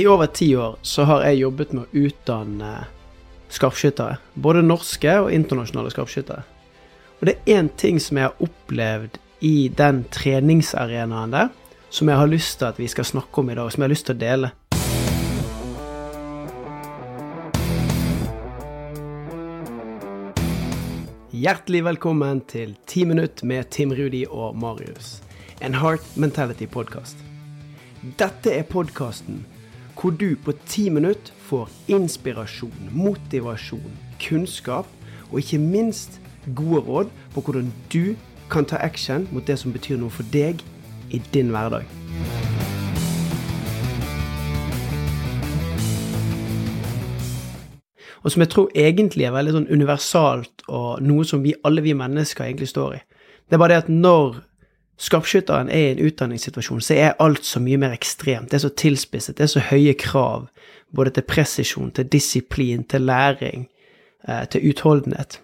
I over ti år så har jeg jobbet med å utdanne skarpskyttere. Både norske og internasjonale skarpskyttere. Og det er én ting som jeg har opplevd i den treningsarenaen der, som jeg har lyst til at vi skal snakke om i dag, og som jeg har lyst til å dele. Hjertelig velkommen til 10 minutt med Tim Rudi og Marius. En Heart Mentality-podkast. Dette er podkasten hvor du på ti minutter får inspirasjon, motivasjon, kunnskap og ikke minst gode råd på hvordan du kan ta action mot det som betyr noe for deg i din hverdag. Og som jeg tror egentlig er veldig sånn universalt, og noe som vi alle vi mennesker egentlig står i. Det er bare det at når skarpskytteren er i en utdanningssituasjon, så er alt så mye mer ekstremt. Det er så tilspisset, det er så høye krav. Både til presisjon, til disiplin, til læring, eh, til utholdenhet.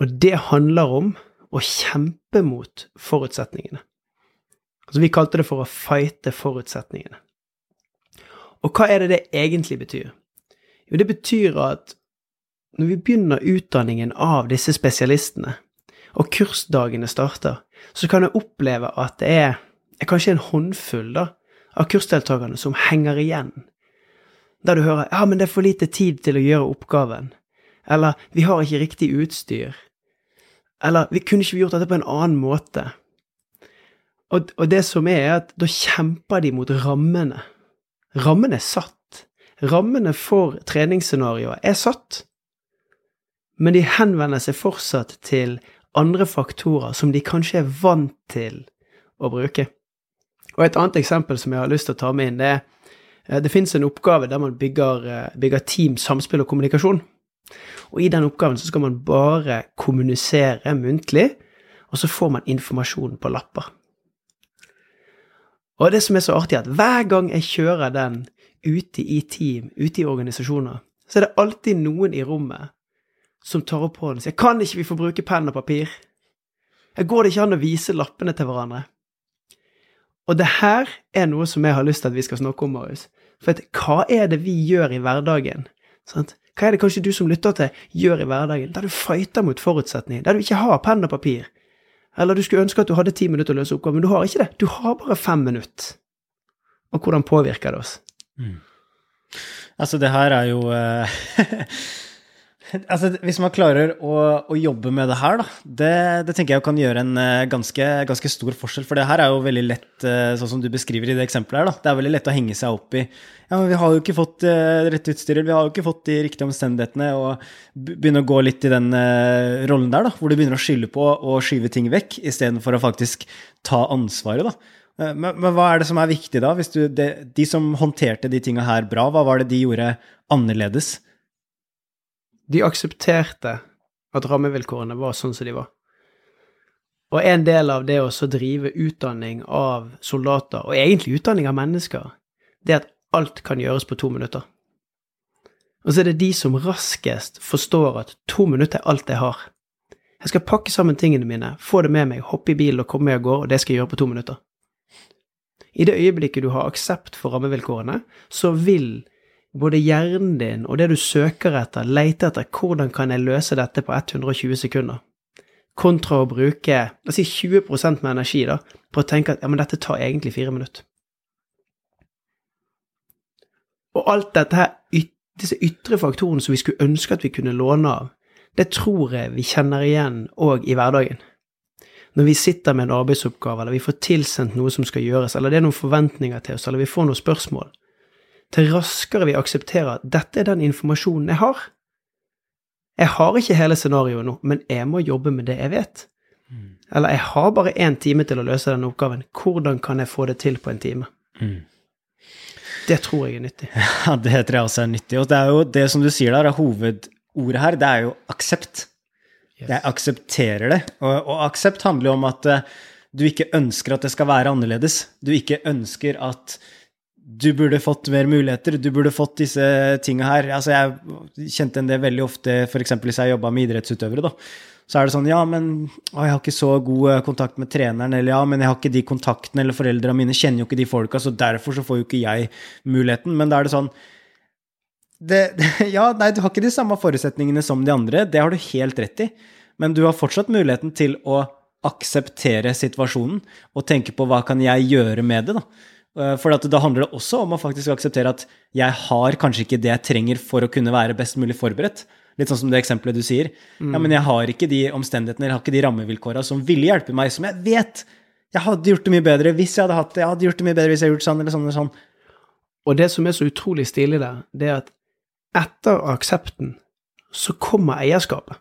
Og det handler om å kjempe mot forutsetningene. Altså, vi kalte det for å fighte forutsetningene. Og hva er det det egentlig betyr? Jo, det betyr at når vi begynner utdanningen av disse spesialistene, og kursdagene starter, så kan jeg oppleve at det er, er kanskje en håndfull da, av kursdeltakerne som henger igjen. Der du hører 'ja, men det er for lite tid til å gjøre oppgaven', eller 'vi har ikke riktig utstyr', eller 'vi kunne ikke gjort dette på en annen måte'. Og, og det som er, er at da kjemper de mot rammene. Rammene er satt. Rammene for treningsscenarioet er satt men de henvender seg fortsatt til andre faktorer som de kanskje er vant til å bruke. Og Et annet eksempel som jeg har lyst til å ta med inn, det er eh, det finnes en oppgave der man bygger, eh, bygger team, samspill og kommunikasjon. Og I den oppgaven så skal man bare kommunisere muntlig, og så får man informasjon på lapper. Og det som er så artig, er at hver gang jeg kjører den ute i team, ute i organisasjoner, så er det alltid noen i rommet som tar opp hånden og sier 'Kan ikke vi få bruke penn og papir?' Her går det ikke an å vise lappene til hverandre. Og det her er noe som jeg har lyst til at vi skal snakke om, Marius. For at, hva er det vi gjør i hverdagen? Sant? Hva er det kanskje du som lytter til, gjør i hverdagen? Der du fighter mot forutsetninger, der du ikke har penn og papir. Eller du skulle ønske at du hadde ti minutter å løse oppgaven, men du har ikke det. Du har bare fem minutter. Og hvordan påvirker det oss? Mm. Altså, det her er jo uh, Altså, hvis man klarer å, å, jobbe med det her, da, det, det, tenker jeg kan gjøre en uh, ganske, ganske, stor forskjell. For det her er jo veldig lett, uh, sånn som du beskriver i det eksempelet her, da. Det er veldig lett å henge seg opp i Ja, men vi har jo ikke fått uh, rett utstyr, vi har jo ikke fått de riktige omstendighetene, og begynne å gå litt i den rollen der, da, hvor du begynner å skylde på og skyve ting vekk, istedenfor å faktisk ta ansvaret, da. Men, men, hva er det som er viktig, da? Du, de, de som håndterte de tinga her bra, hva var det de gjorde annerledes? De aksepterte at rammevilkårene var sånn som de var. Og en del av det å drive utdanning av soldater, og egentlig utdanning av mennesker, det er at alt kan gjøres på to minutter. Og så er det de som raskest forstår at to minutter er alt jeg har. Jeg skal pakke sammen tingene mine, få det med meg, hoppe i bilen og komme meg av gårde, og det skal jeg gjøre på to minutter. I det øyeblikket du har aksept for rammevilkårene, så vil både hjernen din og det du søker etter, leter etter hvordan kan jeg løse dette på 120 sekunder, kontra å bruke la oss si 20 med energi da, på å tenke at ja, men dette tar egentlig fire minutter. Og alt dette her, disse ytre faktorene som vi skulle ønske at vi kunne låne av, det tror jeg vi kjenner igjen òg i hverdagen. Når vi sitter med en arbeidsoppgave, eller vi får tilsendt noe som skal gjøres, eller det er noen forventninger til oss, eller vi får noen spørsmål, til raskere vi aksepterer at dette er den informasjonen jeg har. Jeg har ikke hele scenarioet nå, men jeg må jobbe med det jeg vet. Mm. Eller jeg har bare én time til å løse denne oppgaven. Hvordan kan jeg få det til på en time? Mm. Det tror jeg er nyttig. Ja, det tror jeg også er nyttig. Og det er jo det som du sier der, er hovedordet her, det er jo aksept. Yes. Jeg aksepterer det. Og, og aksept handler jo om at uh, du ikke ønsker at det skal være annerledes. Du ikke ønsker at du burde fått mer muligheter, du burde fått disse tinga her. Altså, jeg kjente en det veldig ofte, f.eks. hvis jeg jobba med idrettsutøvere, da. Så er det sånn, ja, men å, jeg har ikke så god eh, kontakt med treneren, eller ja, men jeg har ikke de kontaktene, eller foreldrene mine kjenner jo ikke de folka, så derfor så får jo ikke jeg muligheten. Men da er det sånn det, Ja, nei, du har ikke de samme forutsetningene som de andre, det har du helt rett i, men du har fortsatt muligheten til å akseptere situasjonen og tenke på hva kan jeg gjøre med det, da. Eh, for da handler det også om å faktisk akseptere at jeg har kanskje ikke det jeg trenger for å kunne være best mulig forberedt. Litt sånn som det eksempelet du sier. Mm. Ja, men jeg har ikke de omstendighetene, jeg har ikke de rammevilkåra som ville hjelpe meg, som jeg vet jeg hadde gjort det mye bedre hvis jeg hadde hatt det. Jeg hadde gjort det mye bedre hvis jeg hadde gjort sånn eller sånn eller sånn. Og det som er så utrolig stilig der, det er at etter aksepten så kommer eierskapet.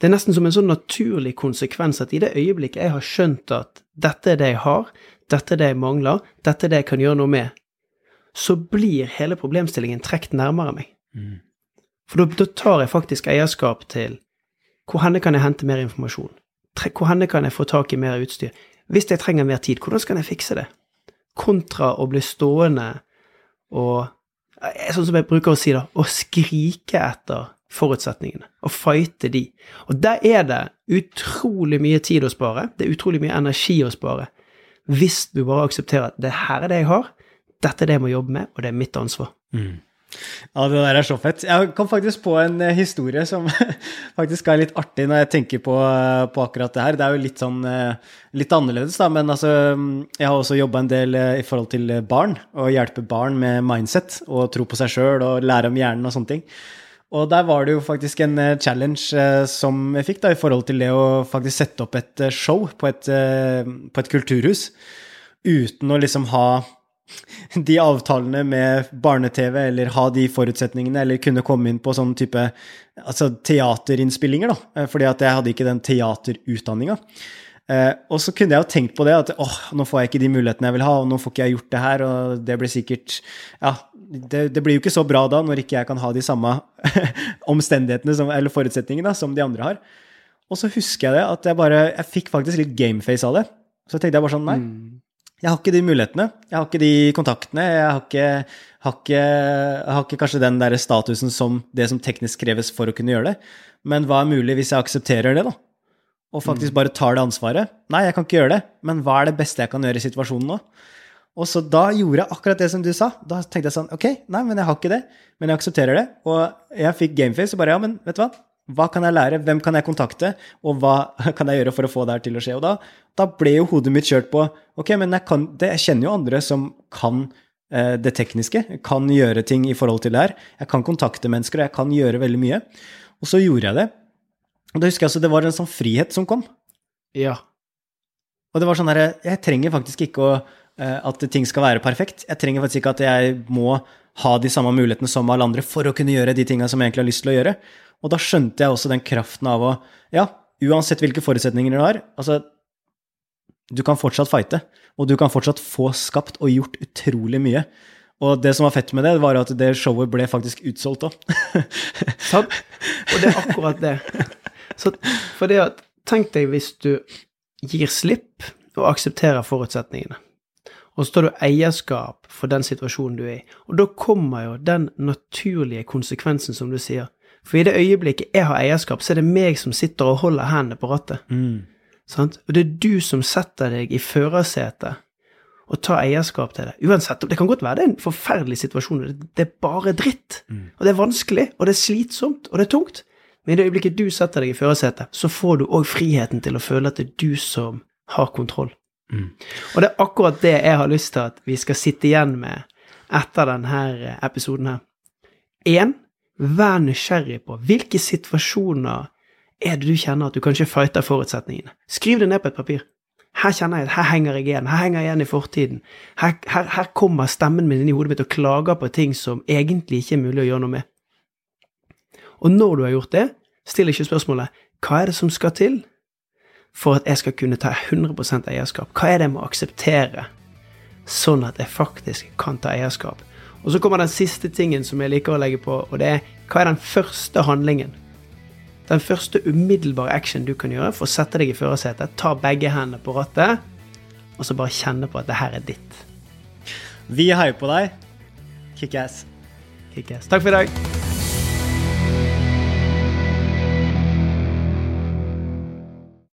Det er nesten som en sånn naturlig konsekvens at i det øyeblikket jeg har skjønt at dette er det jeg har, dette er det jeg mangler, dette er det jeg kan gjøre noe med, så blir hele problemstillingen trukket nærmere meg. Mm. For da, tar jeg faktisk eierskap til hvor henne kan jeg hente mer informasjon? Hvor henne kan jeg få tak i mer utstyr? Hvis jeg trenger mer tid, hvordan skal jeg fikse det? Kontra å bli stående og eh, Sånn som jeg bruker å si, da, å skrike etter forutsetningene. Og fighte de. Og der er det utrolig mye tid å spare. Det er utrolig mye energi å spare. Hvis du bare aksepterer at det her er det jeg har, dette er det jeg må jobbe med, og det er mitt ansvar. Mm. Ja, det der er så fett. Jeg kom faktisk på en eh, historie som faktisk er litt artig når jeg tenker på, eh, på akkurat det her. Det er jo litt sånn eh, litt annerledes, da, men altså Jeg har også jobba en del i forhold til barn, og hjelpe barn med mindset og tro på seg sjøl og lære om hjernen og sånne ting. Og der var det jo faktisk en challenge som jeg fikk da, i forhold til det å faktisk sette opp et show på et, på et kulturhus uten å liksom ha de avtalene med barne-TV, eller ha de forutsetningene, eller kunne komme inn på sånn type altså teaterinnspillinger, da. Eh, fordi at jeg hadde ikke den teaterutdanninga. Eh, og så kunne jeg jo tenkt på det, at åh, nå får jeg ikke de mulighetene jeg vil ha, og nå får ikke jeg gjort det her, og det blir sikkert Ja, det, det blir jo ikke så bra da, når ikke jeg kan ha de samme omstendighetene som, eller forutsetningene som de andre har. Og så husker jeg det, at jeg bare Jeg fikk faktisk litt gameface av det. Så tenkte jeg bare sånn, nei. Mm. Jeg har ikke de mulighetene. Jeg har ikke de kontaktene. Jeg har ikke, har ikke, har ikke kanskje den der statusen som det som teknisk kreves for å kunne gjøre det. Men hva er mulig hvis jeg aksepterer det, da? Og faktisk mm. bare tar det ansvaret? Nei, jeg kan ikke gjøre det, men hva er det beste jeg kan gjøre i situasjonen nå? Og så da gjorde jeg akkurat det som du sa. Da tenkte jeg sånn Ok, nei, men jeg har ikke det, men jeg aksepterer det. Og jeg fikk gameface og bare Ja, men vet du hva? Hva kan jeg lære? Hvem kan jeg kontakte? Og hva kan jeg gjøre for å få det her til å skje? Og da, da ble jo hodet mitt kjørt på Ok, men jeg, kan, det, jeg kjenner jo andre som kan eh, det tekniske, kan gjøre ting i forhold til det her. Jeg kan kontakte mennesker, og jeg kan gjøre veldig mye. Og så gjorde jeg det. Og da husker jeg altså det var en sånn frihet som kom. Ja. Og det var sånn herre Jeg trenger faktisk ikke å, at ting skal være perfekt. Jeg trenger faktisk ikke at jeg må ha de samme mulighetene som alle andre for å kunne gjøre de tinga som jeg egentlig har lyst til å gjøre. Og da skjønte jeg også den kraften av å Ja, uansett hvilke forutsetninger du har, altså Du kan fortsatt fighte, og du kan fortsatt få skapt og gjort utrolig mye. Og det som var fett med det, var at det showet ble faktisk utsolgt òg. Sant. Og det er akkurat det. Så for det at Tenk deg hvis du gir slipp og aksepterer forutsetningene. Og så tar du eierskap for den situasjonen du er i. Og da kommer jo den naturlige konsekvensen, som du sier. For i det øyeblikket jeg har eierskap, så er det meg som sitter og holder hendene på rattet. Mm. Og det er du som setter deg i førersetet og tar eierskap til det. Uansett, Det kan godt være det er en forferdelig situasjon, det er bare dritt. Mm. Og det er vanskelig, og det er slitsomt, og det er tungt. Men i det øyeblikket du setter deg i førersetet, så får du òg friheten til å føle at det er du som har kontroll. Mm. Og det er akkurat det jeg har lyst til at vi skal sitte igjen med etter denne episoden her. Én, Vær nysgjerrig på hvilke situasjoner er det du kjenner at du kanskje fighter forutsetningene. Skriv det ned på et papir. Her kjenner jeg at her henger jeg igjen. Her henger jeg igjen i fortiden. Her, her, her kommer stemmen min inn i hodet mitt og klager på ting som egentlig ikke er mulig å gjøre noe med. Og når du har gjort det, still ikke spørsmålet hva er det som skal til for at jeg skal kunne ta 100% eierskap? Hva er det jeg må akseptere, sånn at jeg faktisk kan ta eierskap? Og så kommer den siste tingen som jeg liker å legge på, og det er hva er den første handlingen? Den første umiddelbare action du kan gjøre for å sette deg i førersetet, ta begge hendene på rattet, og så bare kjenne på at det her er ditt. Vi heier på deg. Kickass. Kickass. Takk for i dag.